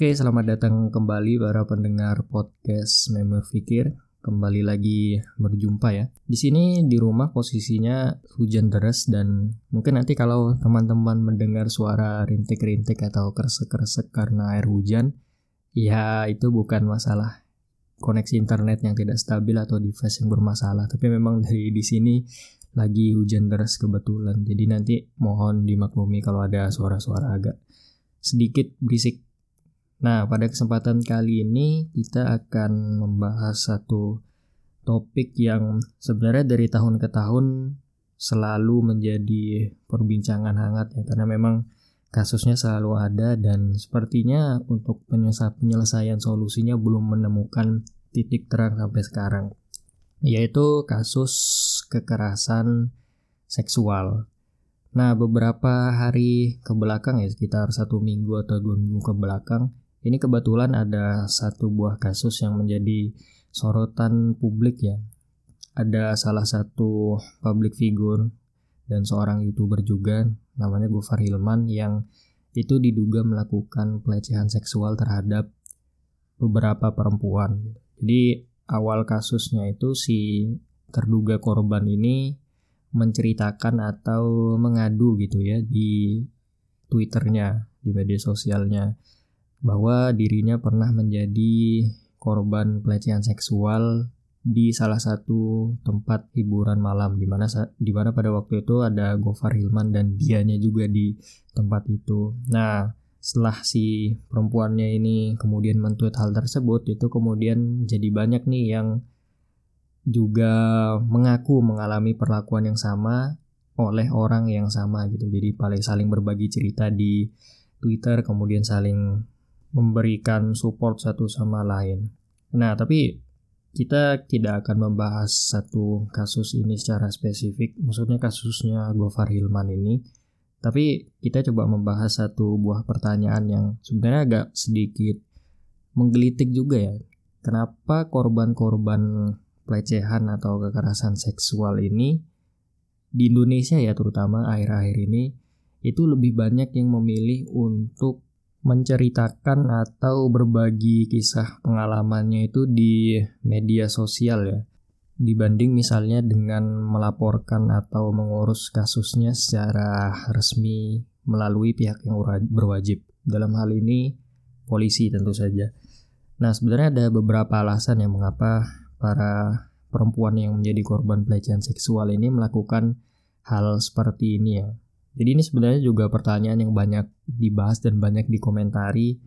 Oke, selamat datang kembali para pendengar podcast Member Fikir. Kembali lagi berjumpa ya. Di sini di rumah posisinya hujan deras dan mungkin nanti kalau teman-teman mendengar suara rintik-rintik atau kresek-kresek karena air hujan, ya itu bukan masalah koneksi internet yang tidak stabil atau device yang bermasalah, tapi memang dari di sini lagi hujan deras kebetulan. Jadi nanti mohon dimaklumi kalau ada suara-suara agak sedikit berisik Nah, pada kesempatan kali ini kita akan membahas satu topik yang sebenarnya dari tahun ke tahun selalu menjadi perbincangan hangat ya karena memang kasusnya selalu ada dan sepertinya untuk penyelesaian solusinya belum menemukan titik terang sampai sekarang yaitu kasus kekerasan seksual. Nah, beberapa hari ke belakang ya sekitar satu minggu atau dua minggu ke belakang ini kebetulan ada satu buah kasus yang menjadi sorotan publik ya. Ada salah satu public figure dan seorang youtuber juga namanya Gofar Hilman yang itu diduga melakukan pelecehan seksual terhadap beberapa perempuan. Jadi awal kasusnya itu si terduga korban ini menceritakan atau mengadu gitu ya di Twitternya, di media sosialnya bahwa dirinya pernah menjadi korban pelecehan seksual di salah satu tempat hiburan malam di mana di mana pada waktu itu ada Gofar Hilman dan dianya juga di tempat itu. Nah, setelah si perempuannya ini kemudian mentweet hal tersebut itu kemudian jadi banyak nih yang juga mengaku mengalami perlakuan yang sama oleh orang yang sama gitu. Jadi paling saling berbagi cerita di Twitter kemudian saling memberikan support satu sama lain. Nah, tapi kita tidak akan membahas satu kasus ini secara spesifik, maksudnya kasusnya Gofar Hilman ini, tapi kita coba membahas satu buah pertanyaan yang sebenarnya agak sedikit menggelitik juga ya. Kenapa korban-korban pelecehan atau kekerasan seksual ini di Indonesia ya terutama akhir-akhir ini itu lebih banyak yang memilih untuk menceritakan atau berbagi kisah pengalamannya itu di media sosial ya. Dibanding misalnya dengan melaporkan atau mengurus kasusnya secara resmi melalui pihak yang berwajib. Dalam hal ini polisi tentu saja. Nah sebenarnya ada beberapa alasan yang mengapa para perempuan yang menjadi korban pelecehan seksual ini melakukan hal seperti ini ya jadi ini sebenarnya juga pertanyaan yang banyak dibahas dan banyak dikomentari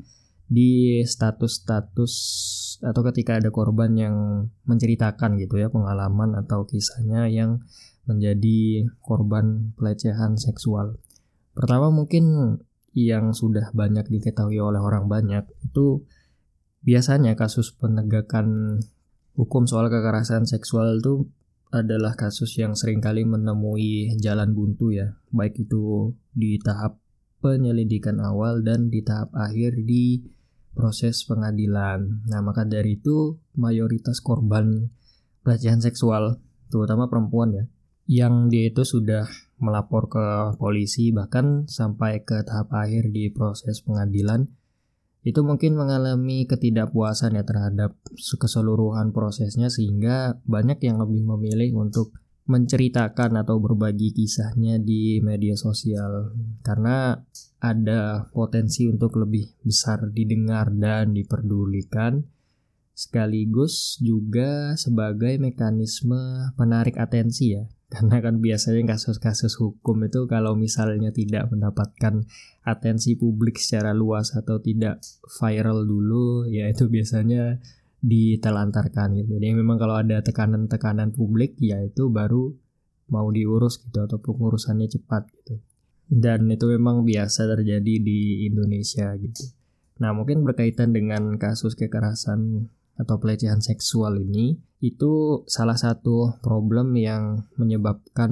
di status-status atau ketika ada korban yang menceritakan gitu ya pengalaman atau kisahnya yang menjadi korban pelecehan seksual. Pertama mungkin yang sudah banyak diketahui oleh orang banyak itu biasanya kasus penegakan hukum soal kekerasan seksual itu adalah kasus yang sering kali menemui jalan buntu ya, baik itu di tahap penyelidikan awal dan di tahap akhir di proses pengadilan. Nah, maka dari itu mayoritas korban pelecehan seksual, terutama perempuan ya, yang dia itu sudah melapor ke polisi bahkan sampai ke tahap akhir di proses pengadilan itu mungkin mengalami ketidakpuasan ya terhadap keseluruhan prosesnya sehingga banyak yang lebih memilih untuk menceritakan atau berbagi kisahnya di media sosial. Karena ada potensi untuk lebih besar didengar dan diperdulikan. Sekaligus juga sebagai mekanisme penarik atensi ya karena kan biasanya kasus-kasus hukum itu kalau misalnya tidak mendapatkan atensi publik secara luas atau tidak viral dulu ya itu biasanya ditelantarkan gitu. Jadi memang kalau ada tekanan-tekanan publik ya itu baru mau diurus gitu atau pengurusannya cepat gitu. Dan itu memang biasa terjadi di Indonesia gitu. Nah mungkin berkaitan dengan kasus kekerasan atau pelecehan seksual ini itu salah satu problem yang menyebabkan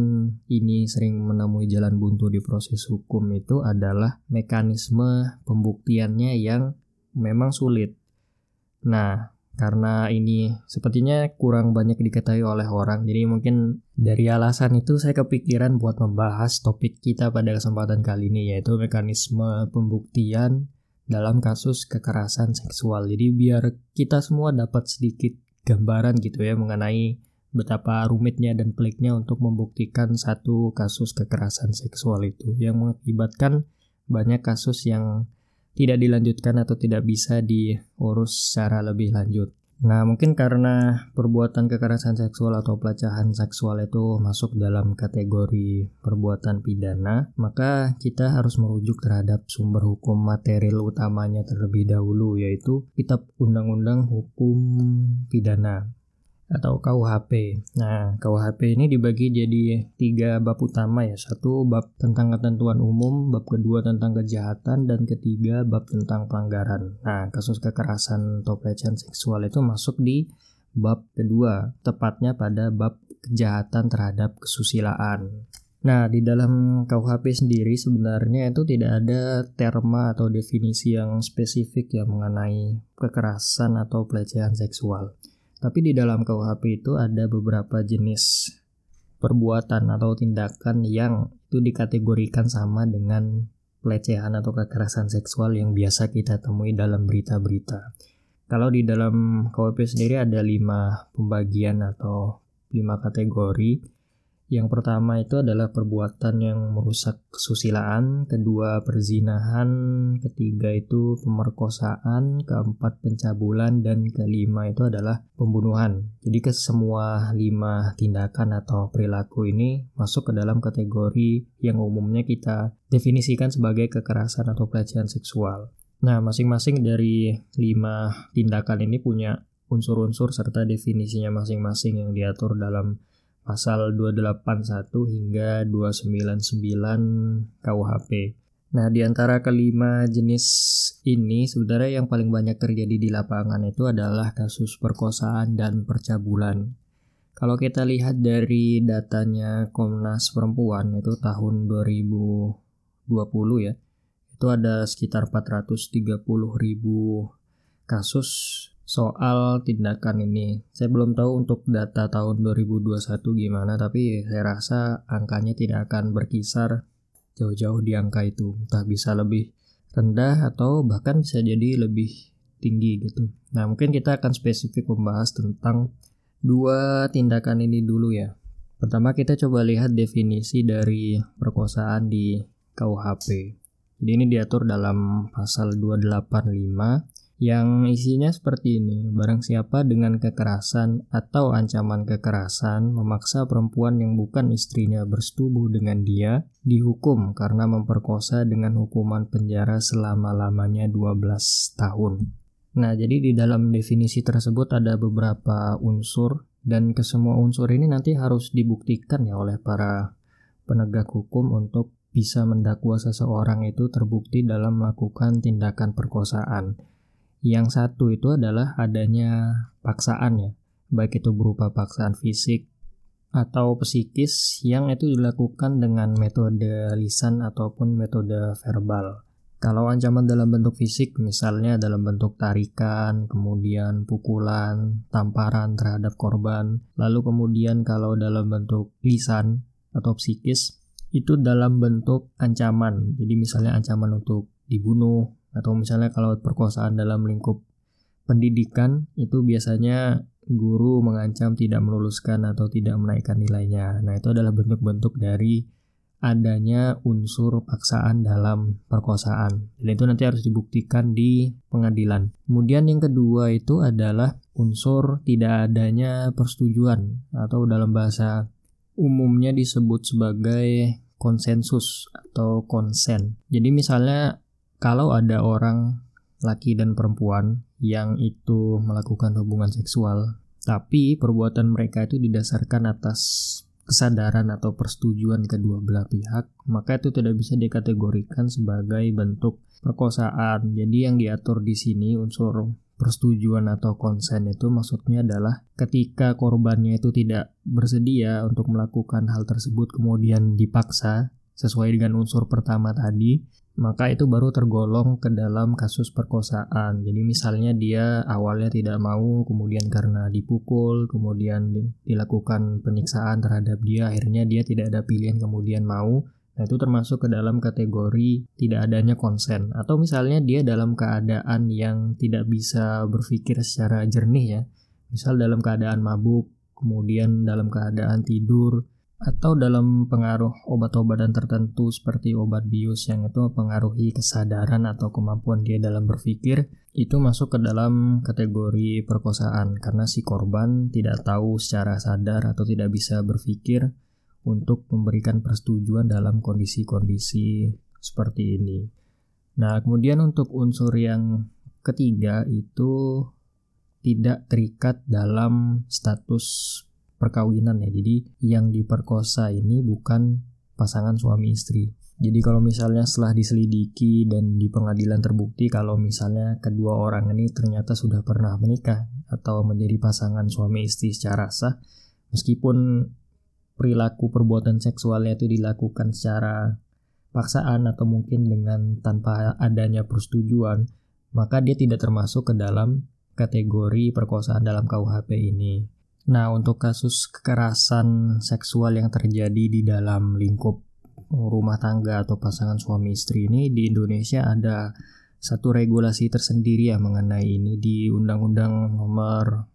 ini sering menemui jalan buntu di proses hukum itu adalah mekanisme pembuktiannya yang memang sulit. Nah, karena ini sepertinya kurang banyak diketahui oleh orang, jadi mungkin dari alasan itu saya kepikiran buat membahas topik kita pada kesempatan kali ini yaitu mekanisme pembuktian dalam kasus kekerasan seksual. Jadi biar kita semua dapat sedikit gambaran gitu ya mengenai betapa rumitnya dan peliknya untuk membuktikan satu kasus kekerasan seksual itu yang mengakibatkan banyak kasus yang tidak dilanjutkan atau tidak bisa diurus secara lebih lanjut. Nah, mungkin karena perbuatan kekerasan seksual atau pelecehan seksual itu masuk dalam kategori perbuatan pidana, maka kita harus merujuk terhadap sumber hukum material utamanya terlebih dahulu, yaitu Kitab Undang-Undang Hukum Pidana atau KUHP. Nah, KUHP ini dibagi jadi tiga bab utama ya. Satu bab tentang ketentuan umum, bab kedua tentang kejahatan, dan ketiga bab tentang pelanggaran. Nah, kasus kekerasan atau pelecehan seksual itu masuk di bab kedua, tepatnya pada bab kejahatan terhadap kesusilaan. Nah, di dalam KUHP sendiri sebenarnya itu tidak ada terma atau definisi yang spesifik ya mengenai kekerasan atau pelecehan seksual. Tapi di dalam KUHP itu ada beberapa jenis perbuatan atau tindakan yang itu dikategorikan sama dengan pelecehan atau kekerasan seksual yang biasa kita temui dalam berita-berita. Kalau di dalam KUHP sendiri ada lima pembagian atau lima kategori yang pertama itu adalah perbuatan yang merusak kesusilaan, kedua perzinahan, ketiga itu pemerkosaan, keempat pencabulan, dan kelima itu adalah pembunuhan. Jadi ke semua lima tindakan atau perilaku ini masuk ke dalam kategori yang umumnya kita definisikan sebagai kekerasan atau pelecehan seksual. Nah, masing-masing dari lima tindakan ini punya unsur-unsur serta definisinya masing-masing yang diatur dalam pasal 281 hingga 299 KUHP. Nah, di antara kelima jenis ini sebenarnya yang paling banyak terjadi di lapangan itu adalah kasus perkosaan dan percabulan. Kalau kita lihat dari datanya Komnas Perempuan itu tahun 2020 ya, itu ada sekitar 430 ribu kasus soal tindakan ini. Saya belum tahu untuk data tahun 2021 gimana, tapi saya rasa angkanya tidak akan berkisar jauh-jauh di angka itu. Entah bisa lebih rendah atau bahkan bisa jadi lebih tinggi gitu. Nah, mungkin kita akan spesifik membahas tentang dua tindakan ini dulu ya. Pertama kita coba lihat definisi dari perkosaan di KUHP. Jadi ini diatur dalam pasal 285 yang isinya seperti ini. Barang siapa dengan kekerasan atau ancaman kekerasan memaksa perempuan yang bukan istrinya bersetubuh dengan dia, dihukum karena memperkosa dengan hukuman penjara selama-lamanya 12 tahun. Nah, jadi di dalam definisi tersebut ada beberapa unsur dan kesemua unsur ini nanti harus dibuktikan ya oleh para penegak hukum untuk bisa mendakwa seseorang itu terbukti dalam melakukan tindakan perkosaan. Yang satu itu adalah adanya paksaan ya, baik itu berupa paksaan fisik atau psikis yang itu dilakukan dengan metode lisan ataupun metode verbal. Kalau ancaman dalam bentuk fisik misalnya dalam bentuk tarikan, kemudian pukulan, tamparan terhadap korban, lalu kemudian kalau dalam bentuk lisan atau psikis itu dalam bentuk ancaman. Jadi misalnya ancaman untuk dibunuh, atau misalnya kalau perkosaan dalam lingkup pendidikan itu biasanya guru mengancam tidak meluluskan atau tidak menaikkan nilainya. Nah, itu adalah bentuk-bentuk dari adanya unsur paksaan dalam perkosaan. Dan itu nanti harus dibuktikan di pengadilan. Kemudian yang kedua itu adalah unsur tidak adanya persetujuan atau dalam bahasa umumnya disebut sebagai konsensus atau konsen. Jadi misalnya kalau ada orang laki dan perempuan yang itu melakukan hubungan seksual, tapi perbuatan mereka itu didasarkan atas kesadaran atau persetujuan kedua belah pihak, maka itu tidak bisa dikategorikan sebagai bentuk perkosaan. Jadi yang diatur di sini unsur persetujuan atau konsen itu maksudnya adalah ketika korbannya itu tidak bersedia untuk melakukan hal tersebut kemudian dipaksa sesuai dengan unsur pertama tadi, maka itu baru tergolong ke dalam kasus perkosaan. Jadi misalnya dia awalnya tidak mau, kemudian karena dipukul, kemudian dilakukan penyiksaan terhadap dia, akhirnya dia tidak ada pilihan kemudian mau. Nah itu termasuk ke dalam kategori tidak adanya konsen atau misalnya dia dalam keadaan yang tidak bisa berpikir secara jernih ya. Misal dalam keadaan mabuk, kemudian dalam keadaan tidur atau dalam pengaruh obat-obatan tertentu seperti obat bius yang itu mempengaruhi kesadaran atau kemampuan dia dalam berpikir itu masuk ke dalam kategori perkosaan karena si korban tidak tahu secara sadar atau tidak bisa berpikir untuk memberikan persetujuan dalam kondisi-kondisi seperti ini. Nah, kemudian untuk unsur yang ketiga itu tidak terikat dalam status perkawinan ya. Jadi yang diperkosa ini bukan pasangan suami istri. Jadi kalau misalnya setelah diselidiki dan di pengadilan terbukti kalau misalnya kedua orang ini ternyata sudah pernah menikah atau menjadi pasangan suami istri secara sah, meskipun perilaku perbuatan seksualnya itu dilakukan secara paksaan atau mungkin dengan tanpa adanya persetujuan, maka dia tidak termasuk ke dalam kategori perkosaan dalam KUHP ini. Nah, untuk kasus kekerasan seksual yang terjadi di dalam lingkup rumah tangga atau pasangan suami istri ini di Indonesia ada satu regulasi tersendiri ya mengenai ini di Undang-Undang Nomor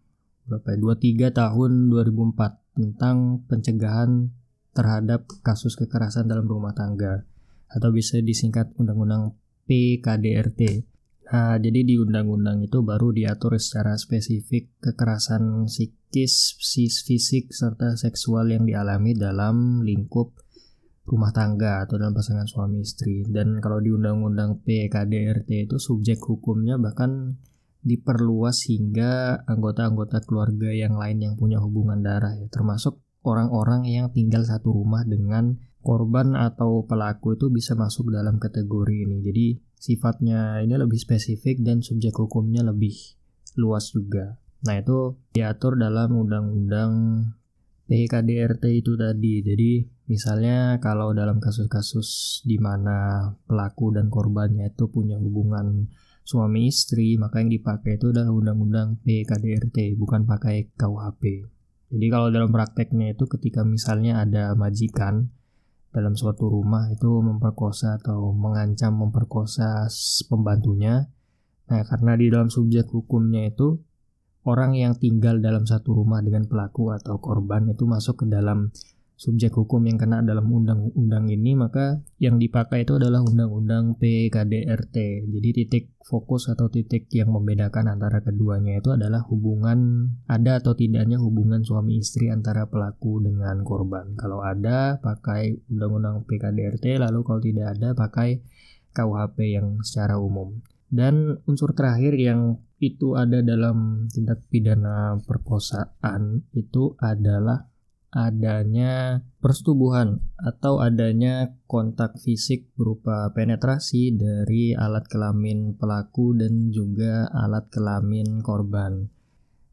berapa 23 ya? tahun 2004 tentang pencegahan terhadap kasus kekerasan dalam rumah tangga atau bisa disingkat Undang-Undang PKDRT. Nah, jadi di undang-undang itu baru diatur secara spesifik kekerasan psikis, fisik, serta seksual yang dialami dalam lingkup rumah tangga atau dalam pasangan suami istri. Dan kalau di undang-undang PKDRT itu subjek hukumnya bahkan diperluas hingga anggota-anggota keluarga yang lain yang punya hubungan darah ya, termasuk orang-orang yang tinggal satu rumah dengan korban atau pelaku itu bisa masuk dalam kategori ini. Jadi sifatnya ini lebih spesifik dan subjek hukumnya lebih luas juga. Nah itu diatur dalam undang-undang PKDRT itu tadi. Jadi misalnya kalau dalam kasus-kasus di mana pelaku dan korbannya itu punya hubungan suami istri, maka yang dipakai itu adalah undang-undang PKDRT, bukan pakai KUHP. Jadi kalau dalam prakteknya itu ketika misalnya ada majikan dalam suatu rumah itu memperkosa atau mengancam memperkosa pembantunya. Nah, karena di dalam subjek hukumnya itu orang yang tinggal dalam satu rumah dengan pelaku atau korban itu masuk ke dalam subjek hukum yang kena dalam undang-undang ini maka yang dipakai itu adalah undang-undang PKDRT. Jadi titik fokus atau titik yang membedakan antara keduanya itu adalah hubungan ada atau tidaknya hubungan suami istri antara pelaku dengan korban. Kalau ada pakai undang-undang PKDRT lalu kalau tidak ada pakai KUHP yang secara umum. Dan unsur terakhir yang itu ada dalam tindak pidana perkosaan itu adalah adanya persetubuhan atau adanya kontak fisik berupa penetrasi dari alat kelamin pelaku dan juga alat kelamin korban.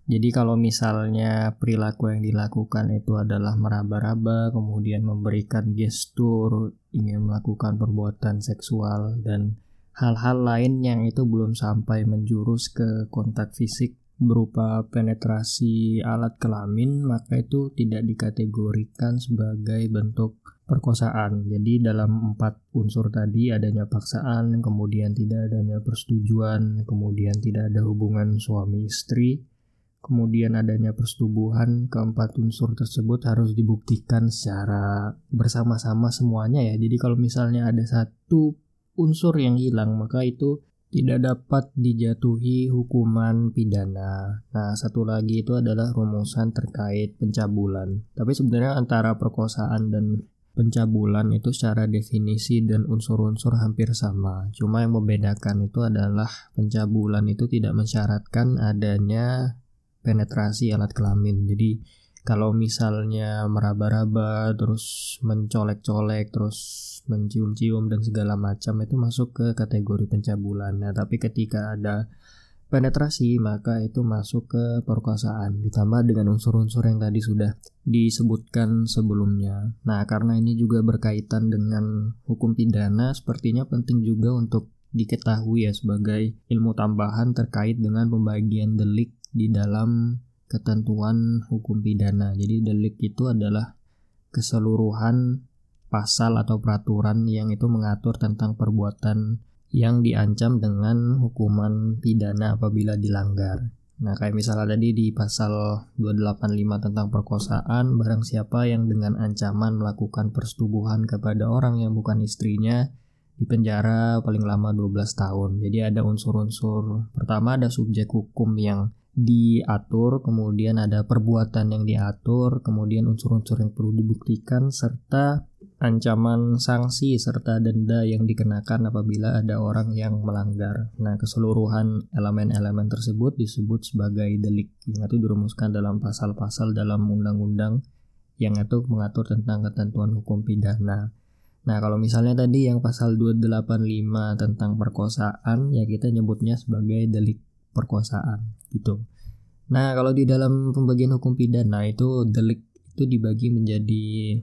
Jadi kalau misalnya perilaku yang dilakukan itu adalah meraba-raba, kemudian memberikan gestur, ingin melakukan perbuatan seksual dan hal-hal lain yang itu belum sampai menjurus ke kontak fisik berupa penetrasi alat kelamin, maka itu tidak dikategorikan sebagai bentuk perkosaan. Jadi dalam empat unsur tadi adanya paksaan, kemudian tidak adanya persetujuan, kemudian tidak ada hubungan suami istri, kemudian adanya persetubuhan, keempat unsur tersebut harus dibuktikan secara bersama-sama semuanya ya. Jadi kalau misalnya ada satu unsur yang hilang, maka itu tidak dapat dijatuhi hukuman pidana. Nah, satu lagi itu adalah rumusan terkait pencabulan. Tapi sebenarnya antara perkosaan dan pencabulan itu secara definisi dan unsur-unsur hampir sama. Cuma yang membedakan itu adalah pencabulan itu tidak mensyaratkan adanya penetrasi alat kelamin. Jadi kalau misalnya meraba-raba terus mencolek-colek terus mencium-cium dan segala macam itu masuk ke kategori pencabulan. Nah, tapi ketika ada penetrasi maka itu masuk ke perkosaan ditambah dengan unsur-unsur yang tadi sudah disebutkan sebelumnya. Nah, karena ini juga berkaitan dengan hukum pidana, sepertinya penting juga untuk diketahui ya sebagai ilmu tambahan terkait dengan pembagian delik di dalam ketentuan hukum pidana. Jadi delik itu adalah keseluruhan pasal atau peraturan yang itu mengatur tentang perbuatan yang diancam dengan hukuman pidana apabila dilanggar. Nah, kayak misalnya tadi di pasal 285 tentang perkosaan, barang siapa yang dengan ancaman melakukan persetubuhan kepada orang yang bukan istrinya di penjara paling lama 12 tahun. Jadi ada unsur-unsur pertama ada subjek hukum yang diatur, kemudian ada perbuatan yang diatur, kemudian unsur-unsur yang perlu dibuktikan serta ancaman sanksi serta denda yang dikenakan apabila ada orang yang melanggar. Nah, keseluruhan elemen-elemen tersebut disebut sebagai delik yang itu dirumuskan dalam pasal-pasal dalam undang-undang yang itu mengatur tentang ketentuan hukum pidana. Nah, kalau misalnya tadi yang pasal 285 tentang perkosaan ya kita nyebutnya sebagai delik perkosaan gitu. Nah, kalau di dalam pembagian hukum pidana itu delik itu dibagi menjadi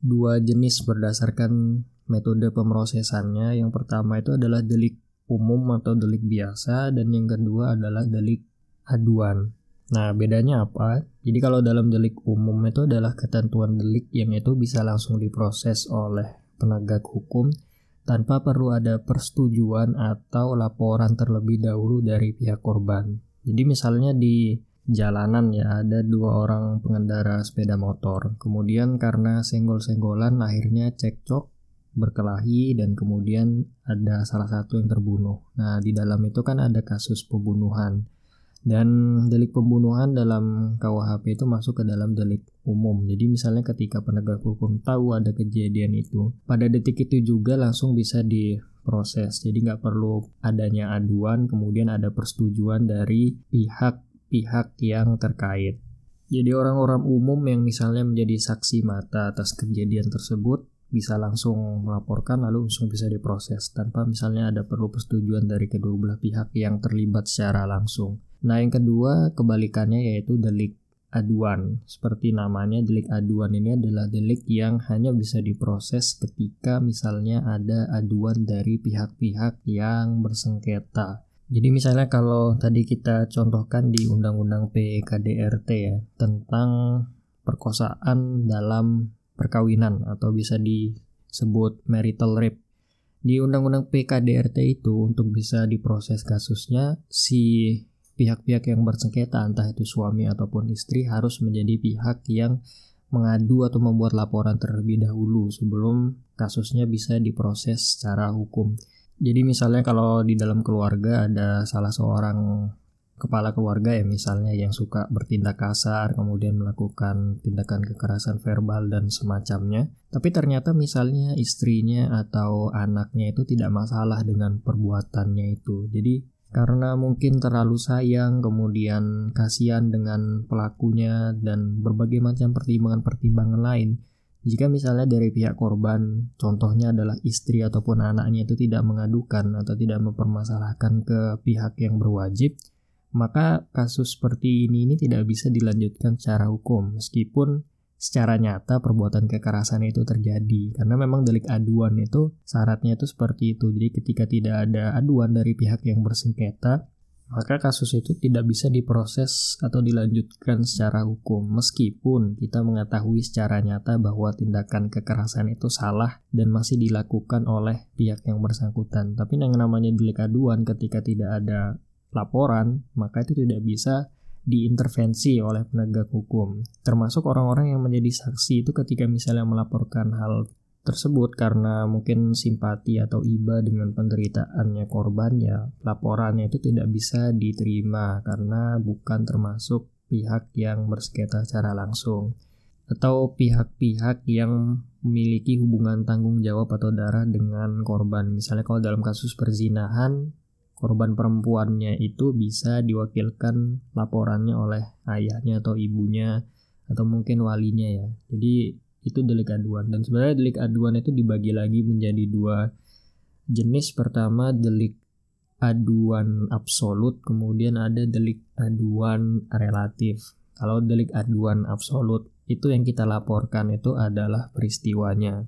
dua jenis berdasarkan metode pemrosesannya. Yang pertama itu adalah delik umum atau delik biasa dan yang kedua adalah delik aduan. Nah, bedanya apa? Jadi kalau dalam delik umum itu adalah ketentuan delik yang itu bisa langsung diproses oleh penegak hukum tanpa perlu ada persetujuan atau laporan terlebih dahulu dari pihak korban. Jadi misalnya di jalanan ya ada dua orang pengendara sepeda motor. Kemudian karena senggol-senggolan akhirnya cekcok berkelahi dan kemudian ada salah satu yang terbunuh. Nah, di dalam itu kan ada kasus pembunuhan. Dan delik pembunuhan dalam KUHP itu masuk ke dalam delik umum. Jadi misalnya ketika penegak hukum tahu ada kejadian itu, pada detik itu juga langsung bisa diproses. Jadi nggak perlu adanya aduan, kemudian ada persetujuan dari pihak pihak yang terkait. Jadi orang-orang umum yang misalnya menjadi saksi mata atas kejadian tersebut bisa langsung melaporkan lalu langsung bisa diproses tanpa misalnya ada perlu persetujuan dari kedua belah pihak yang terlibat secara langsung. Nah yang kedua kebalikannya yaitu delik aduan. Seperti namanya delik aduan ini adalah delik yang hanya bisa diproses ketika misalnya ada aduan dari pihak-pihak yang bersengketa. Jadi misalnya kalau tadi kita contohkan di Undang-Undang PKDRT ya tentang perkosaan dalam perkawinan atau bisa disebut marital rape. Di Undang-Undang PKDRT itu untuk bisa diproses kasusnya si pihak-pihak yang bersengketa entah itu suami ataupun istri harus menjadi pihak yang mengadu atau membuat laporan terlebih dahulu sebelum kasusnya bisa diproses secara hukum. Jadi misalnya kalau di dalam keluarga ada salah seorang kepala keluarga ya misalnya yang suka bertindak kasar kemudian melakukan tindakan kekerasan verbal dan semacamnya tapi ternyata misalnya istrinya atau anaknya itu tidak masalah dengan perbuatannya itu. Jadi karena mungkin terlalu sayang kemudian kasihan dengan pelakunya dan berbagai macam pertimbangan-pertimbangan lain jika misalnya dari pihak korban, contohnya adalah istri ataupun anaknya itu tidak mengadukan atau tidak mempermasalahkan ke pihak yang berwajib, maka kasus seperti ini ini tidak bisa dilanjutkan secara hukum meskipun secara nyata perbuatan kekerasan itu terjadi. Karena memang delik aduan itu syaratnya itu seperti itu. Jadi ketika tidak ada aduan dari pihak yang bersengketa maka kasus itu tidak bisa diproses atau dilanjutkan secara hukum meskipun kita mengetahui secara nyata bahwa tindakan kekerasan itu salah dan masih dilakukan oleh pihak yang bersangkutan. Tapi yang namanya delik aduan ketika tidak ada laporan maka itu tidak bisa diintervensi oleh penegak hukum. Termasuk orang-orang yang menjadi saksi itu ketika misalnya melaporkan hal tersebut karena mungkin simpati atau iba dengan penderitaannya korban ya laporannya itu tidak bisa diterima karena bukan termasuk pihak yang bersengketa secara langsung atau pihak-pihak yang memiliki hubungan tanggung jawab atau darah dengan korban. Misalnya kalau dalam kasus perzinahan, korban perempuannya itu bisa diwakilkan laporannya oleh ayahnya atau ibunya atau mungkin walinya ya. Jadi itu delik aduan. Dan sebenarnya delik aduan itu dibagi lagi menjadi dua jenis. Pertama delik aduan absolut. Kemudian ada delik aduan relatif. Kalau delik aduan absolut itu yang kita laporkan itu adalah peristiwanya.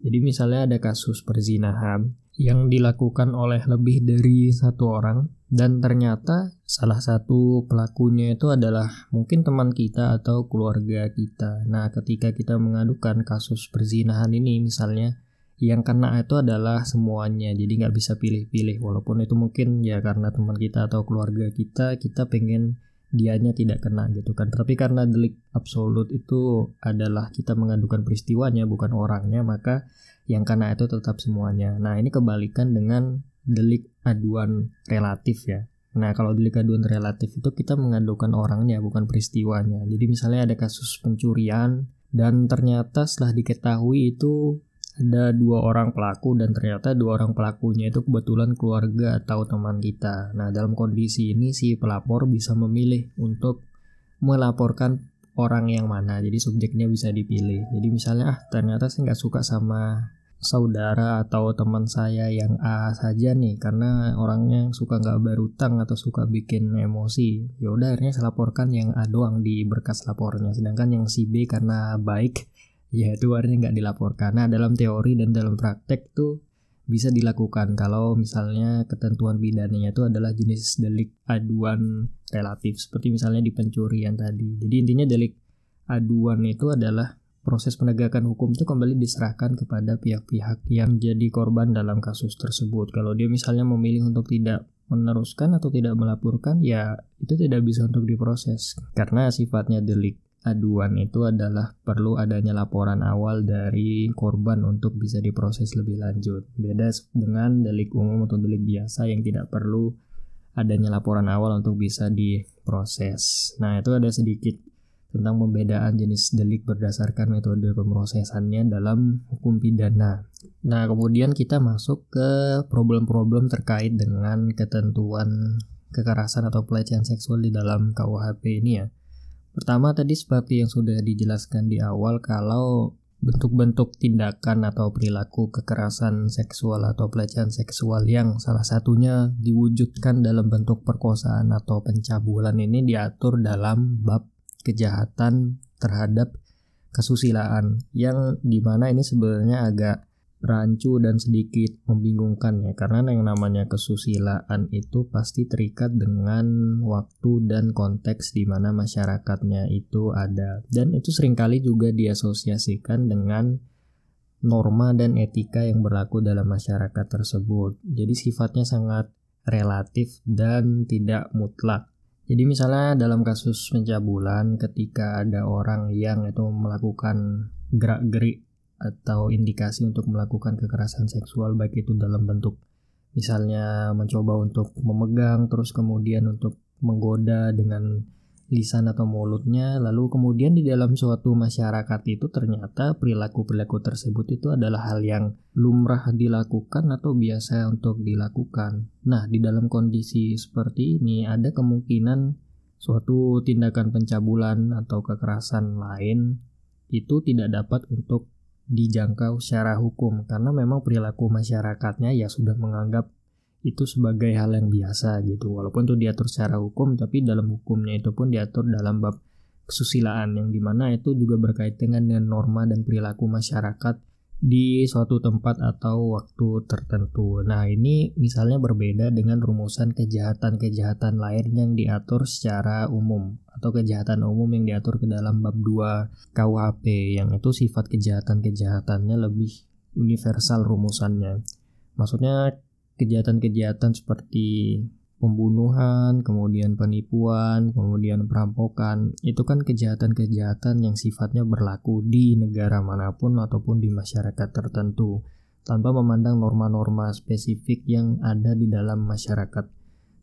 Jadi misalnya ada kasus perzinahan yang dilakukan oleh lebih dari satu orang dan ternyata salah satu pelakunya itu adalah mungkin teman kita atau keluarga kita. Nah, ketika kita mengadukan kasus perzinahan ini misalnya, yang kena itu adalah semuanya, jadi nggak bisa pilih-pilih. Walaupun itu mungkin ya karena teman kita atau keluarga kita, kita pengen dianya tidak kena gitu kan. Tapi karena delik absolut itu adalah kita mengadukan peristiwanya bukan orangnya, maka yang kena itu tetap semuanya. Nah, ini kebalikan dengan delik aduan relatif ya. Nah, kalau delik aduan relatif itu kita mengadukan orangnya bukan peristiwanya. Jadi misalnya ada kasus pencurian dan ternyata setelah diketahui itu ada dua orang pelaku dan ternyata dua orang pelakunya itu kebetulan keluarga atau teman kita. Nah, dalam kondisi ini si pelapor bisa memilih untuk melaporkan orang yang mana. Jadi subjeknya bisa dipilih. Jadi misalnya ah ternyata saya nggak suka sama saudara atau teman saya yang A saja nih karena orangnya suka nggak berutang atau suka bikin emosi. Ya udah akhirnya saya laporkan yang A doang di berkas lapornya. Sedangkan yang si B karena baik ya itu artinya nggak dilaporkan. Nah dalam teori dan dalam praktek tuh bisa dilakukan. Kalau misalnya ketentuan pidananya itu adalah jenis delik aduan relatif seperti misalnya di pencurian tadi. Jadi intinya delik aduan itu adalah proses penegakan hukum itu kembali diserahkan kepada pihak-pihak yang jadi korban dalam kasus tersebut. Kalau dia misalnya memilih untuk tidak meneruskan atau tidak melaporkan, ya itu tidak bisa untuk diproses karena sifatnya delik aduan itu adalah perlu adanya laporan awal dari korban untuk bisa diproses lebih lanjut. Beda dengan delik umum atau delik biasa yang tidak perlu adanya laporan awal untuk bisa diproses. Nah, itu ada sedikit tentang pembedaan jenis delik berdasarkan metode pemrosesannya dalam hukum pidana. Nah, kemudian kita masuk ke problem-problem terkait dengan ketentuan kekerasan atau pelecehan seksual di dalam KUHP ini ya. Pertama tadi seperti yang sudah dijelaskan di awal kalau bentuk-bentuk tindakan atau perilaku kekerasan seksual atau pelecehan seksual yang salah satunya diwujudkan dalam bentuk perkosaan atau pencabulan ini diatur dalam bab kejahatan terhadap kesusilaan yang di mana ini sebenarnya agak rancu dan sedikit membingungkan ya. Karena yang namanya kesusilaan itu pasti terikat dengan waktu dan konteks di mana masyarakatnya itu ada. Dan itu sering kali juga diasosiasikan dengan norma dan etika yang berlaku dalam masyarakat tersebut. Jadi sifatnya sangat relatif dan tidak mutlak jadi misalnya dalam kasus pencabulan ketika ada orang yang itu melakukan gerak-gerik atau indikasi untuk melakukan kekerasan seksual baik itu dalam bentuk misalnya mencoba untuk memegang terus kemudian untuk menggoda dengan lisan atau mulutnya lalu kemudian di dalam suatu masyarakat itu ternyata perilaku-perilaku tersebut itu adalah hal yang lumrah dilakukan atau biasa untuk dilakukan. Nah, di dalam kondisi seperti ini ada kemungkinan suatu tindakan pencabulan atau kekerasan lain itu tidak dapat untuk dijangkau secara hukum karena memang perilaku masyarakatnya ya sudah menganggap itu sebagai hal yang biasa gitu walaupun itu diatur secara hukum tapi dalam hukumnya itu pun diatur dalam bab kesusilaan yang di mana itu juga berkaitan dengan norma dan perilaku masyarakat di suatu tempat atau waktu tertentu. Nah, ini misalnya berbeda dengan rumusan kejahatan-kejahatan lain yang diatur secara umum atau kejahatan umum yang diatur ke dalam bab 2 KUHP yang itu sifat kejahatan-kejahatannya lebih universal rumusannya. Maksudnya kejahatan-kejahatan seperti pembunuhan, kemudian penipuan, kemudian perampokan, itu kan kejahatan-kejahatan yang sifatnya berlaku di negara mana pun ataupun di masyarakat tertentu, tanpa memandang norma-norma spesifik yang ada di dalam masyarakat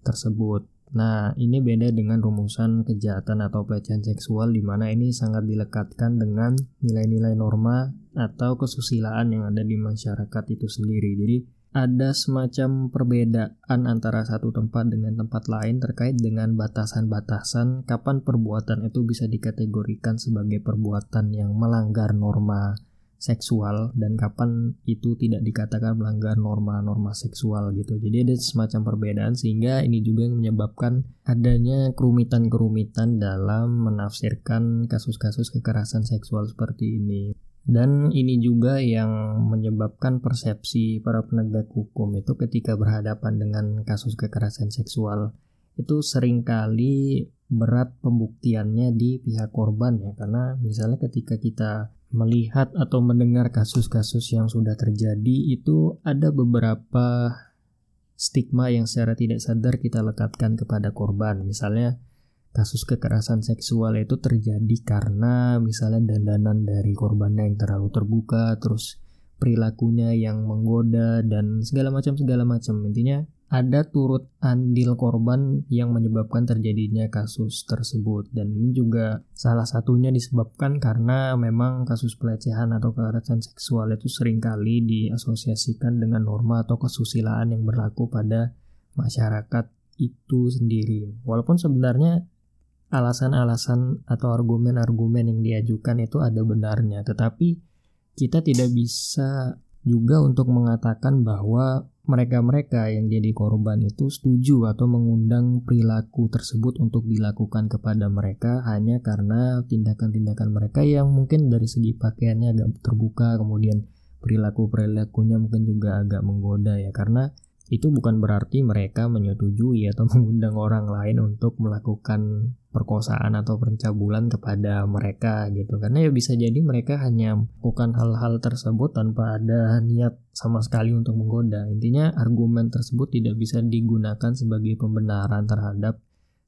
tersebut. Nah, ini beda dengan rumusan kejahatan atau pelecehan seksual di mana ini sangat dilekatkan dengan nilai-nilai norma atau kesusilaan yang ada di masyarakat itu sendiri. Jadi, ada semacam perbedaan antara satu tempat dengan tempat lain terkait dengan batasan-batasan kapan perbuatan itu bisa dikategorikan sebagai perbuatan yang melanggar norma seksual dan kapan itu tidak dikatakan melanggar norma-norma seksual gitu. Jadi ada semacam perbedaan sehingga ini juga yang menyebabkan adanya kerumitan-kerumitan dalam menafsirkan kasus-kasus kekerasan seksual seperti ini. Dan ini juga yang menyebabkan persepsi para penegak hukum itu ketika berhadapan dengan kasus kekerasan seksual itu sering kali berat pembuktiannya di pihak korban ya. Karena misalnya ketika kita melihat atau mendengar kasus-kasus yang sudah terjadi itu ada beberapa stigma yang secara tidak sadar kita lekatkan kepada korban. Misalnya kasus kekerasan seksual itu terjadi karena misalnya dandanan dari korbannya yang terlalu terbuka, terus perilakunya yang menggoda dan segala macam segala macam. Intinya ada turut andil korban yang menyebabkan terjadinya kasus tersebut dan ini juga salah satunya disebabkan karena memang kasus pelecehan atau kekerasan seksual itu sering kali diasosiasikan dengan norma atau kesusilaan yang berlaku pada masyarakat itu sendiri. Walaupun sebenarnya alasan-alasan atau argumen-argumen yang diajukan itu ada benarnya, tetapi kita tidak bisa juga untuk mengatakan bahwa mereka-mereka yang jadi korban itu setuju atau mengundang perilaku tersebut untuk dilakukan kepada mereka hanya karena tindakan-tindakan mereka yang mungkin dari segi pakaiannya agak terbuka, kemudian perilaku-perilakunya mungkin juga agak menggoda ya. Karena itu bukan berarti mereka menyetujui atau mengundang orang lain untuk melakukan perkosaan atau pencabulan kepada mereka gitu. Karena ya bisa jadi mereka hanya melakukan hal-hal tersebut tanpa ada niat sama sekali untuk menggoda. Intinya argumen tersebut tidak bisa digunakan sebagai pembenaran terhadap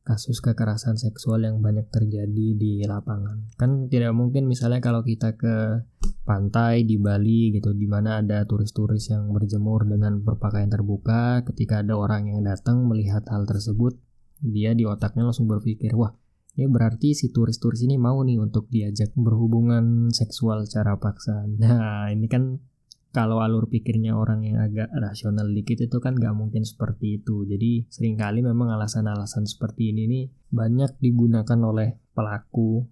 kasus kekerasan seksual yang banyak terjadi di lapangan. Kan tidak mungkin misalnya kalau kita ke pantai di Bali gitu di mana ada turis-turis yang berjemur dengan berpakaian terbuka, ketika ada orang yang datang melihat hal tersebut, dia di otaknya langsung berpikir, "Wah, ya berarti si turis-turis ini mau nih untuk diajak berhubungan seksual secara paksa." Nah, ini kan kalau alur pikirnya orang yang agak rasional dikit itu kan nggak mungkin seperti itu. Jadi sering kali memang alasan-alasan seperti ini nih banyak digunakan oleh pelaku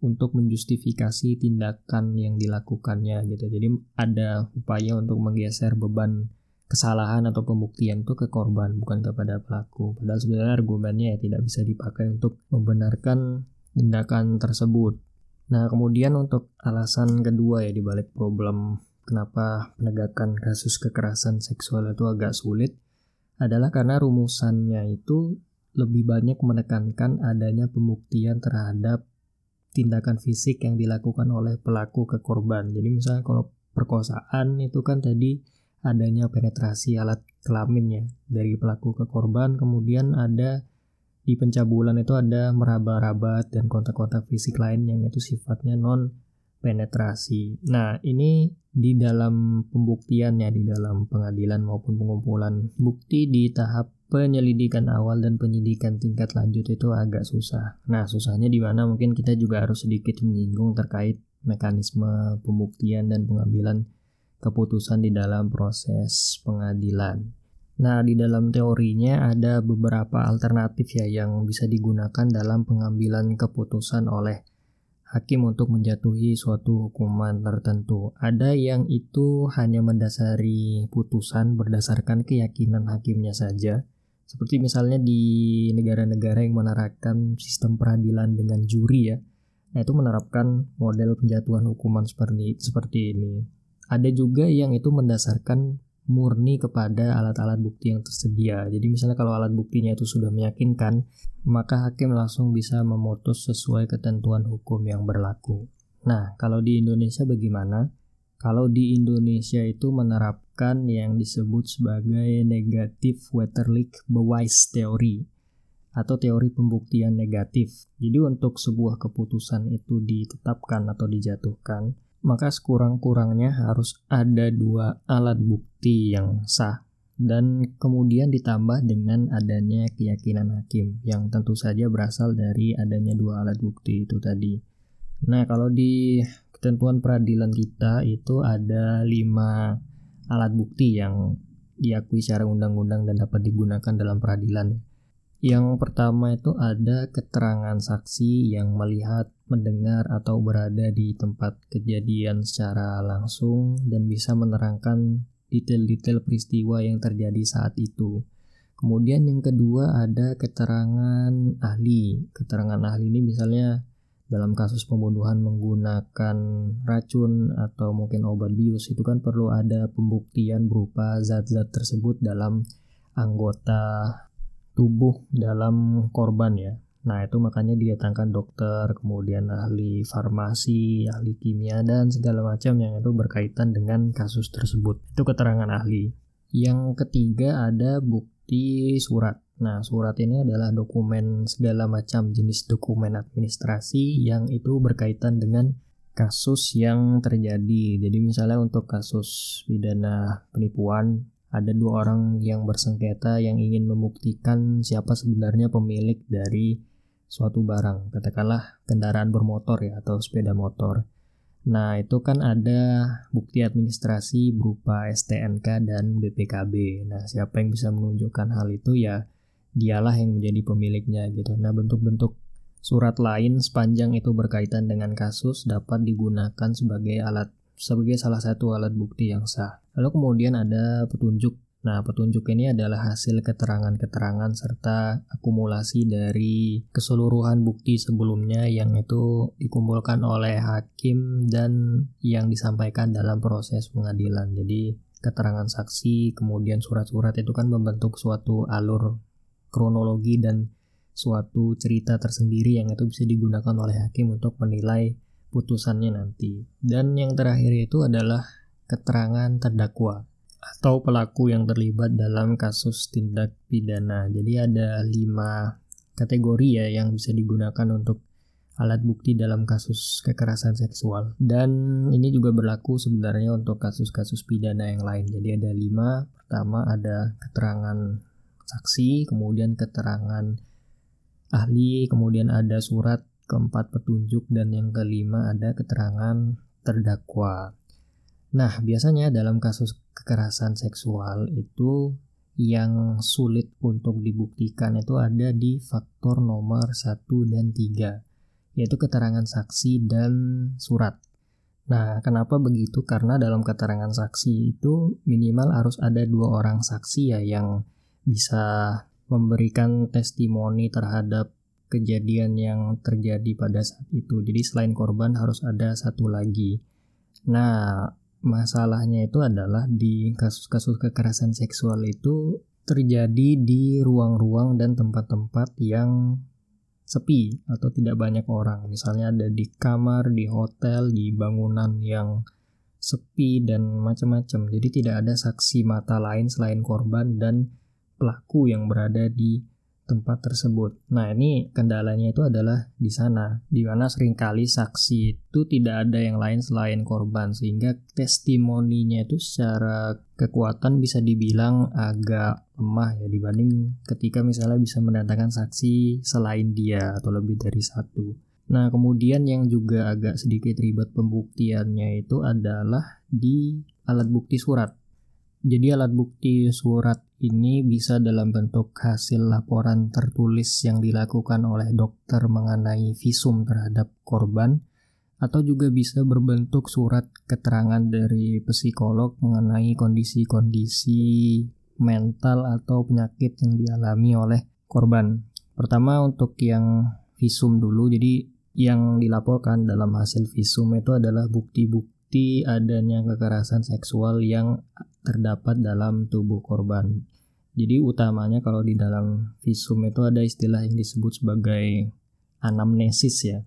untuk menjustifikasi tindakan yang dilakukannya gitu. Jadi ada upaya untuk menggeser beban kesalahan atau pembuktian itu ke korban bukan kepada pelaku. Padahal sebenarnya argumennya ya tidak bisa dipakai untuk membenarkan tindakan tersebut. Nah, kemudian untuk alasan kedua ya dibalik problem kenapa penegakan kasus kekerasan seksual itu agak sulit adalah karena rumusannya itu lebih banyak menekankan adanya pembuktian terhadap tindakan fisik yang dilakukan oleh pelaku ke korban. Jadi misalnya kalau perkosaan itu kan tadi adanya penetrasi alat kelaminnya dari pelaku ke korban, kemudian ada di pencabulan itu ada meraba-raba dan kontak-kontak fisik lain yang itu sifatnya non penetrasi. Nah, ini di dalam pembuktiannya di dalam pengadilan maupun pengumpulan bukti di tahap penyelidikan awal dan penyidikan tingkat lanjut itu agak susah. Nah, susahnya di mana mungkin kita juga harus sedikit menyinggung terkait mekanisme pembuktian dan pengambilan keputusan di dalam proses pengadilan. Nah, di dalam teorinya ada beberapa alternatif ya yang bisa digunakan dalam pengambilan keputusan oleh hakim untuk menjatuhi suatu hukuman tertentu. Ada yang itu hanya mendasari putusan berdasarkan keyakinan hakimnya saja. Seperti misalnya di negara-negara yang menerapkan sistem peradilan dengan juri ya. Nah, itu menerapkan model penjatuhan hukuman seperti seperti ini. Ada juga yang itu mendasarkan murni kepada alat-alat bukti yang tersedia. Jadi misalnya kalau alat buktinya itu sudah meyakinkan, maka hakim langsung bisa memutus sesuai ketentuan hukum yang berlaku. Nah, kalau di Indonesia bagaimana? Kalau di Indonesia itu menerapkan yang disebut sebagai negatif Wetterlich Beweis Theory atau teori pembuktian negatif. Jadi untuk sebuah keputusan itu ditetapkan atau dijatuhkan, maka sekurang-kurangnya harus ada dua alat bukti yang sah dan kemudian ditambah dengan adanya keyakinan hakim yang tentu saja berasal dari adanya dua alat bukti itu tadi. Nah, kalau di ketentuan peradilan kita itu ada lima alat bukti yang diakui secara undang-undang dan dapat digunakan dalam peradilan. Yang pertama itu ada keterangan saksi yang melihat, mendengar, atau berada di tempat kejadian secara langsung dan bisa menerangkan detail-detail peristiwa yang terjadi saat itu. Kemudian yang kedua ada keterangan ahli. Keterangan ahli ini misalnya dalam kasus pembunuhan menggunakan racun atau mungkin obat bius itu kan perlu ada pembuktian berupa zat-zat tersebut dalam anggota tubuh dalam korban ya. Nah, itu makanya didatangkan dokter, kemudian ahli farmasi, ahli kimia dan segala macam yang itu berkaitan dengan kasus tersebut. Itu keterangan ahli. Yang ketiga ada bukti surat. Nah, surat ini adalah dokumen segala macam jenis dokumen administrasi yang itu berkaitan dengan kasus yang terjadi. Jadi misalnya untuk kasus pidana penipuan, ada dua orang yang bersengketa yang ingin membuktikan siapa sebenarnya pemilik dari suatu barang, katakanlah kendaraan bermotor ya atau sepeda motor. Nah, itu kan ada bukti administrasi berupa STNK dan BPKB. Nah, siapa yang bisa menunjukkan hal itu ya dialah yang menjadi pemiliknya gitu. Nah, bentuk-bentuk surat lain sepanjang itu berkaitan dengan kasus dapat digunakan sebagai alat sebagai salah satu alat bukti yang sah. Lalu kemudian ada petunjuk. Nah, petunjuk ini adalah hasil keterangan-keterangan serta akumulasi dari keseluruhan bukti sebelumnya yang itu dikumpulkan oleh hakim dan yang disampaikan dalam proses pengadilan. Jadi, keterangan saksi, kemudian surat-surat itu kan membentuk suatu alur kronologi dan suatu cerita tersendiri yang itu bisa digunakan oleh hakim untuk menilai putusannya nanti. Dan yang terakhir itu adalah keterangan terdakwa atau pelaku yang terlibat dalam kasus tindak pidana. Jadi ada lima kategori ya yang bisa digunakan untuk alat bukti dalam kasus kekerasan seksual. Dan ini juga berlaku sebenarnya untuk kasus-kasus pidana yang lain. Jadi ada lima. Pertama ada keterangan saksi, kemudian keterangan ahli, kemudian ada surat keempat petunjuk, dan yang kelima ada keterangan terdakwa. Nah, biasanya dalam kasus kekerasan seksual itu yang sulit untuk dibuktikan itu ada di faktor nomor 1 dan 3, yaitu keterangan saksi dan surat. Nah, kenapa begitu? Karena dalam keterangan saksi itu minimal harus ada dua orang saksi ya yang bisa memberikan testimoni terhadap kejadian yang terjadi pada saat itu. Jadi selain korban harus ada satu lagi. Nah, masalahnya itu adalah di kasus-kasus kekerasan seksual itu terjadi di ruang-ruang dan tempat-tempat yang sepi atau tidak banyak orang. Misalnya ada di kamar, di hotel, di bangunan yang sepi dan macam-macam. Jadi tidak ada saksi mata lain selain korban dan pelaku yang berada di tempat tersebut. Nah, ini kendalanya itu adalah di sana, di mana sering kali saksi itu tidak ada yang lain selain korban, sehingga testimoninya itu secara kekuatan bisa dibilang agak lemah ya dibanding ketika misalnya bisa mendatangkan saksi selain dia atau lebih dari satu. Nah, kemudian yang juga agak sedikit ribet pembuktiannya itu adalah di alat bukti surat. Jadi alat bukti surat ini bisa dalam bentuk hasil laporan tertulis yang dilakukan oleh dokter mengenai visum terhadap korban atau juga bisa berbentuk surat keterangan dari psikolog mengenai kondisi-kondisi mental atau penyakit yang dialami oleh korban. Pertama untuk yang visum dulu, jadi yang dilaporkan dalam hasil visum itu adalah bukti-bukti adanya kekerasan seksual yang terdapat dalam tubuh korban. Jadi utamanya kalau di dalam visum itu ada istilah yang disebut sebagai anamnesis ya.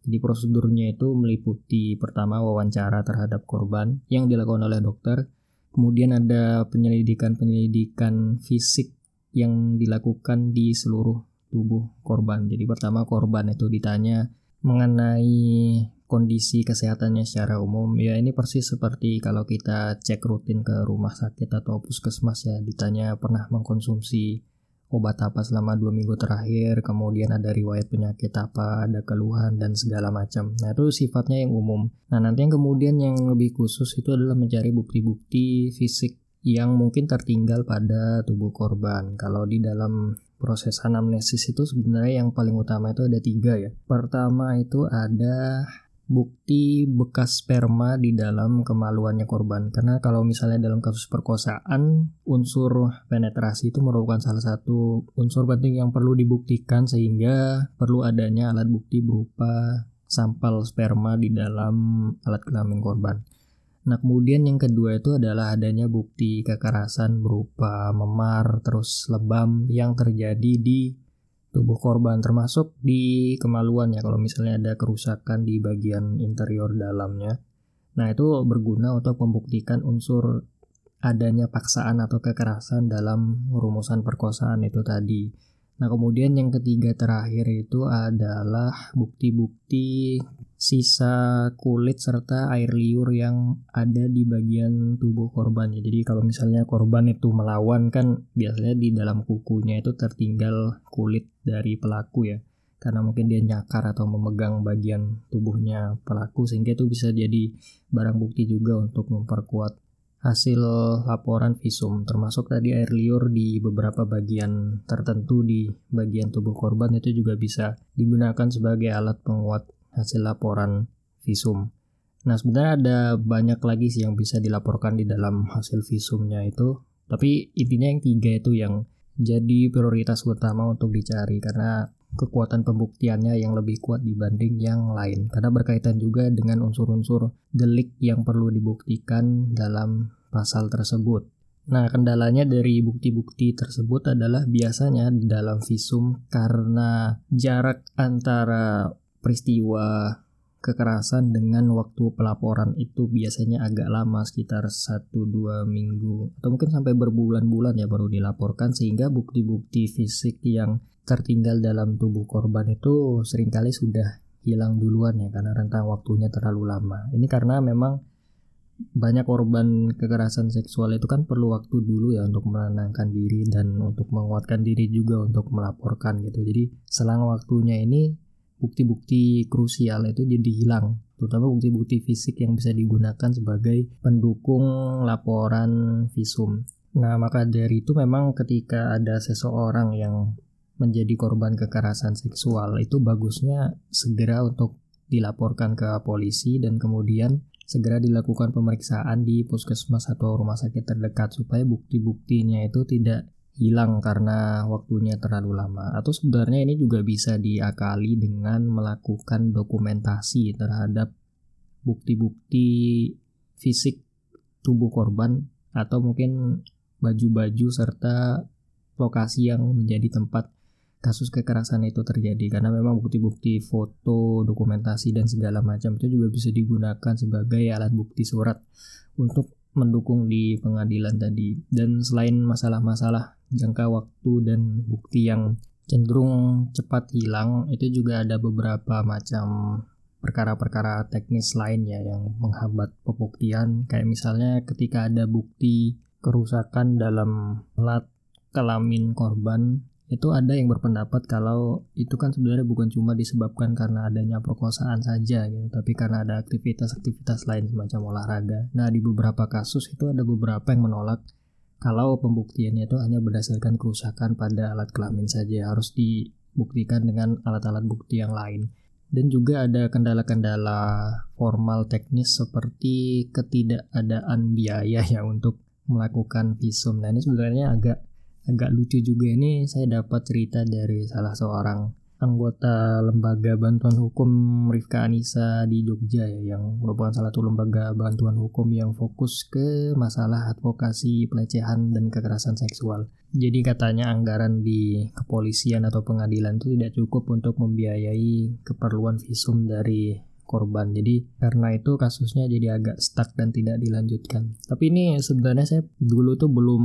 Jadi prosedurnya itu meliputi pertama wawancara terhadap korban yang dilakukan oleh dokter, kemudian ada penyelidikan-penyelidikan fisik yang dilakukan di seluruh tubuh korban. Jadi pertama korban itu ditanya mengenai kondisi kesehatannya secara umum. Ya ini persis seperti kalau kita cek rutin ke rumah sakit atau puskesmas ya ditanya pernah mengkonsumsi obat apa selama dua minggu terakhir kemudian ada riwayat penyakit apa ada keluhan dan segala macam. Nah itu sifatnya yang umum. Nah nanti yang kemudian yang lebih khusus itu adalah mencari bukti-bukti fisik yang mungkin tertinggal pada tubuh korban. Kalau di dalam proses anamnesis itu sebenarnya yang paling utama itu ada tiga ya. Pertama itu ada bukti bekas sperma di dalam kemaluannya korban. Karena kalau misalnya dalam kasus perkosaan, unsur penetrasi itu merupakan salah satu unsur penting yang perlu dibuktikan sehingga perlu adanya alat bukti berupa sampel sperma di dalam alat kelamin korban. Nah, kemudian yang kedua itu adalah adanya bukti kekerasan berupa memar terus lebam yang terjadi di tubuh korban termasuk di kemaluan ya kalau misalnya ada kerusakan di bagian interior dalamnya. Nah, itu berguna untuk membuktikan unsur adanya paksaan atau kekerasan dalam rumusan perkosaan itu tadi. Nah, kemudian yang ketiga terakhir itu adalah bukti-bukti sisa kulit serta air liur yang ada di bagian tubuh korban. Ya, jadi kalau misalnya korban itu melawan kan biasanya di dalam kukunya itu tertinggal kulit dari pelaku ya. Karena mungkin dia nyakar atau memegang bagian tubuhnya pelaku sehingga itu bisa jadi barang bukti juga untuk memperkuat hasil laporan visum termasuk tadi air liur di beberapa bagian tertentu di bagian tubuh korban itu juga bisa digunakan sebagai alat penguat hasil laporan visum. Nah sebenarnya ada banyak lagi sih yang bisa dilaporkan di dalam hasil visumnya itu tapi intinya yang tiga itu yang jadi prioritas utama untuk dicari karena kekuatan pembuktiannya yang lebih kuat dibanding yang lain karena berkaitan juga dengan unsur-unsur delik yang perlu dibuktikan dalam pasal tersebut. Nah, kendalanya dari bukti-bukti tersebut adalah biasanya di dalam visum karena jarak antara peristiwa kekerasan dengan waktu pelaporan itu biasanya agak lama sekitar 1-2 minggu atau mungkin sampai berbulan-bulan ya baru dilaporkan sehingga bukti-bukti fisik yang tertinggal dalam tubuh korban itu sering kali sudah hilang duluan ya karena rentang waktunya terlalu lama. Ini karena memang banyak korban kekerasan seksual itu kan perlu waktu dulu ya untuk menenangkan diri dan untuk menguatkan diri juga untuk melaporkan gitu. Jadi selang waktunya ini bukti-bukti krusial itu jadi hilang, terutama bukti-bukti fisik yang bisa digunakan sebagai pendukung laporan visum. Nah, maka dari itu memang ketika ada seseorang yang menjadi korban kekerasan seksual itu bagusnya segera untuk dilaporkan ke polisi dan kemudian segera dilakukan pemeriksaan di puskesmas atau rumah sakit terdekat supaya bukti-buktinya itu tidak hilang karena waktunya terlalu lama. Atau sebenarnya ini juga bisa diakali dengan melakukan dokumentasi terhadap bukti-bukti fisik tubuh korban atau mungkin baju-baju serta lokasi yang menjadi tempat kasus kekerasan itu terjadi. Karena memang bukti-bukti foto, dokumentasi dan segala macam itu juga bisa digunakan sebagai alat bukti surat untuk mendukung di pengadilan tadi. Dan selain masalah-masalah jangka waktu dan bukti yang cenderung cepat hilang, itu juga ada beberapa macam perkara-perkara teknis lain ya yang menghambat pembuktian kayak misalnya ketika ada bukti kerusakan dalam alat kelamin korban itu ada yang berpendapat kalau itu kan sebenarnya bukan cuma disebabkan karena adanya perkosaan saja gitu, tapi karena ada aktivitas-aktivitas lain semacam olahraga. Nah, di beberapa kasus itu ada beberapa yang menolak kalau pembuktiannya itu hanya berdasarkan kerusakan pada alat kelamin saja, harus dibuktikan dengan alat-alat bukti yang lain. Dan juga ada kendala-kendala formal teknis seperti ketidakadaan biaya ya untuk melakukan visum. Nah, ini sebenarnya agak agak lucu juga ini saya dapat cerita dari salah seorang anggota lembaga bantuan hukum Rifka Anissa di Jogja ya yang merupakan salah satu lembaga bantuan hukum yang fokus ke masalah advokasi pelecehan dan kekerasan seksual. Jadi katanya anggaran di kepolisian atau pengadilan itu tidak cukup untuk membiayai keperluan visum dari korban. Jadi karena itu kasusnya jadi agak stuck dan tidak dilanjutkan. Tapi ini sebenarnya saya dulu tuh belum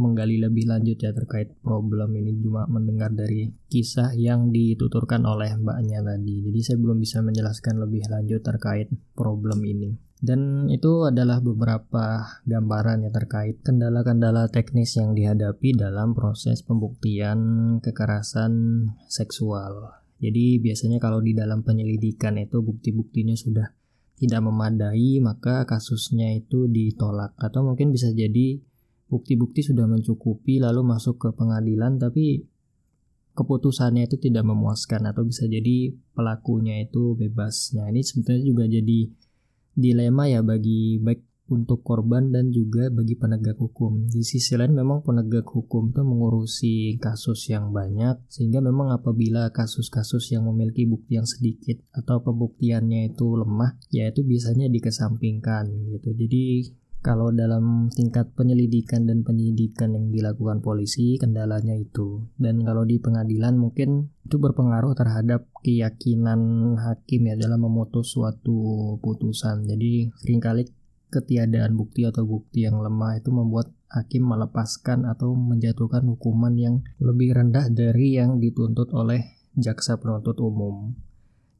menggali lebih lanjut ya terkait problem ini cuma mendengar dari kisah yang dituturkan oleh mbaknya tadi. Jadi saya belum bisa menjelaskan lebih lanjut terkait problem ini. Dan itu adalah beberapa gambaran ya terkait kendala-kendala teknis yang dihadapi dalam proses pembuktian kekerasan seksual. Jadi biasanya kalau di dalam penyelidikan itu bukti-buktinya sudah tidak memadai, maka kasusnya itu ditolak. Atau mungkin bisa jadi bukti-bukti sudah mencukupi lalu masuk ke pengadilan tapi keputusannya itu tidak memuaskan atau bisa jadi pelakunya itu bebas. Nah, ini sebetulnya juga jadi dilema ya bagi baik untuk korban dan juga bagi penegak hukum. Di sisi lain memang penegak hukum itu mengurusi kasus yang banyak sehingga memang apabila kasus-kasus yang memiliki bukti yang sedikit atau pembuktiannya itu lemah ya itu biasanya dikesampingkan gitu. Jadi kalau dalam tingkat penyelidikan dan penyidikan yang dilakukan polisi kendalanya itu dan kalau di pengadilan mungkin itu berpengaruh terhadap keyakinan hakim ya dalam memutus suatu putusan jadi sering kali ketiadaan bukti atau bukti yang lemah itu membuat hakim melepaskan atau menjatuhkan hukuman yang lebih rendah dari yang dituntut oleh jaksa penuntut umum.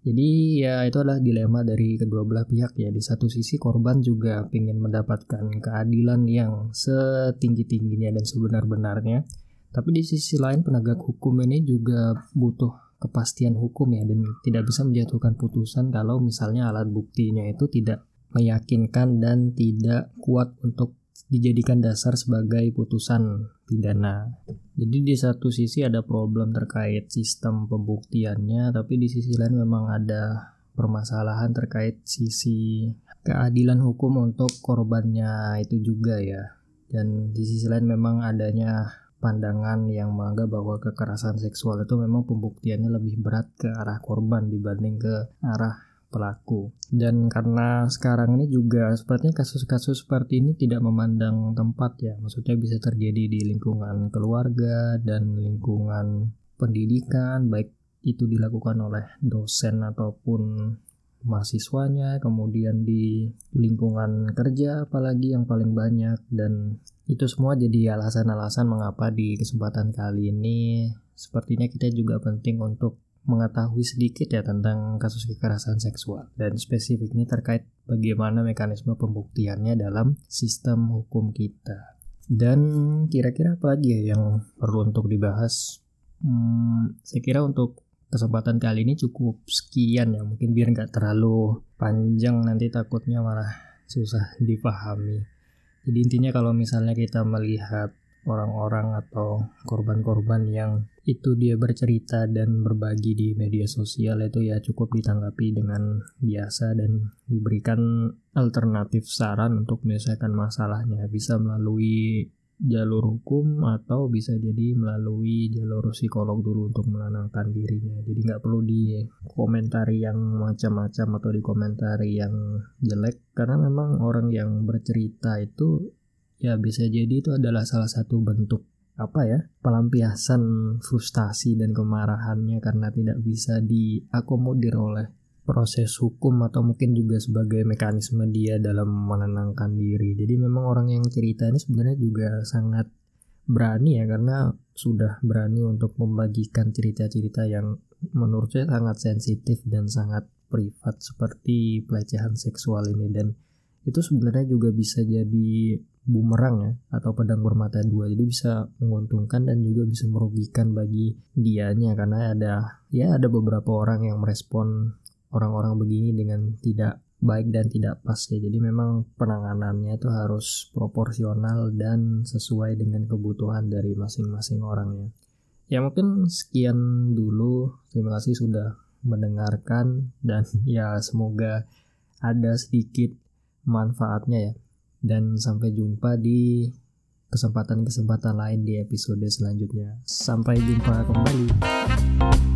Jadi ya itu adalah dilema dari kedua belah pihak ya. Di satu sisi korban juga ingin mendapatkan keadilan yang setinggi-tingginya dan sebenar-benarnya. Tapi di sisi lain penegak hukum ini juga butuh kepastian hukum ya dan tidak bisa menjatuhkan putusan kalau misalnya alat buktinya itu tidak meyakinkan dan tidak kuat untuk dijadikan dasar sebagai putusan pidana. Jadi di satu sisi ada problem terkait sistem pembuktiannya, tapi di sisi lain memang ada permasalahan terkait sisi keadilan hukum untuk korbannya itu juga ya. Dan di sisi lain memang adanya pandangan yang menganggap bahwa kekerasan seksual itu memang pembuktiannya lebih berat ke arah korban dibanding ke arah pelaku. Dan karena sekarang ini juga sepertinya kasus-kasus seperti ini tidak memandang tempat ya, maksudnya bisa terjadi di lingkungan keluarga dan lingkungan pendidikan, baik itu dilakukan oleh dosen ataupun mahasiswanya, kemudian di lingkungan kerja apalagi yang paling banyak dan itu semua jadi alasan-alasan mengapa di kesempatan kali ini sepertinya kita juga penting untuk mengetahui sedikit ya tentang kasus kekerasan seksual dan spesifiknya terkait bagaimana mekanisme pembuktiannya dalam sistem hukum kita. Dan kira-kira apa lagi ya yang perlu untuk dibahas? Hmm, saya kira untuk kesempatan kali ini cukup sekian ya mungkin biar nggak terlalu panjang nanti takutnya malah susah dipahami. Jadi intinya kalau misalnya kita melihat orang-orang atau korban-korban yang itu dia bercerita dan berbagi di media sosial itu ya cukup ditanggapi dengan biasa dan diberikan alternatif saran untuk menyelesaikan masalahnya. Bisa melalui jalur hukum atau bisa jadi melalui jalur psikolog dulu untuk menenangkan dirinya. Jadi nggak perlu di komentari yang macam-macam atau di komentari yang jelek karena memang orang yang bercerita itu ya bisa jadi itu adalah salah satu bentuk apa ya pelampiasan frustasi dan kemarahannya karena tidak bisa diakomodir oleh proses hukum atau mungkin juga sebagai mekanisme dia dalam menenangkan diri. Jadi memang orang yang cerita ini sebenarnya juga sangat berani ya karena sudah berani untuk membagikan cerita-cerita yang menurut saya sangat sensitif dan sangat privat seperti pelecehan seksual ini dan itu sebenarnya juga bisa jadi bumerang ya atau pedang bermata dua. Jadi bisa menguntungkan dan juga bisa merugikan bagi dianya. Karena ada ya ada beberapa orang yang merespon orang-orang begini dengan tidak baik dan tidak pas ya. Jadi memang penanganannya itu harus proporsional dan sesuai dengan kebutuhan dari masing-masing orang ya. Ya mungkin sekian dulu. Terima kasih sudah mendengarkan dan ya semoga ada sedikit manfaatnya ya dan sampai jumpa di kesempatan-kesempatan lain di episode selanjutnya. Sampai jumpa kembali.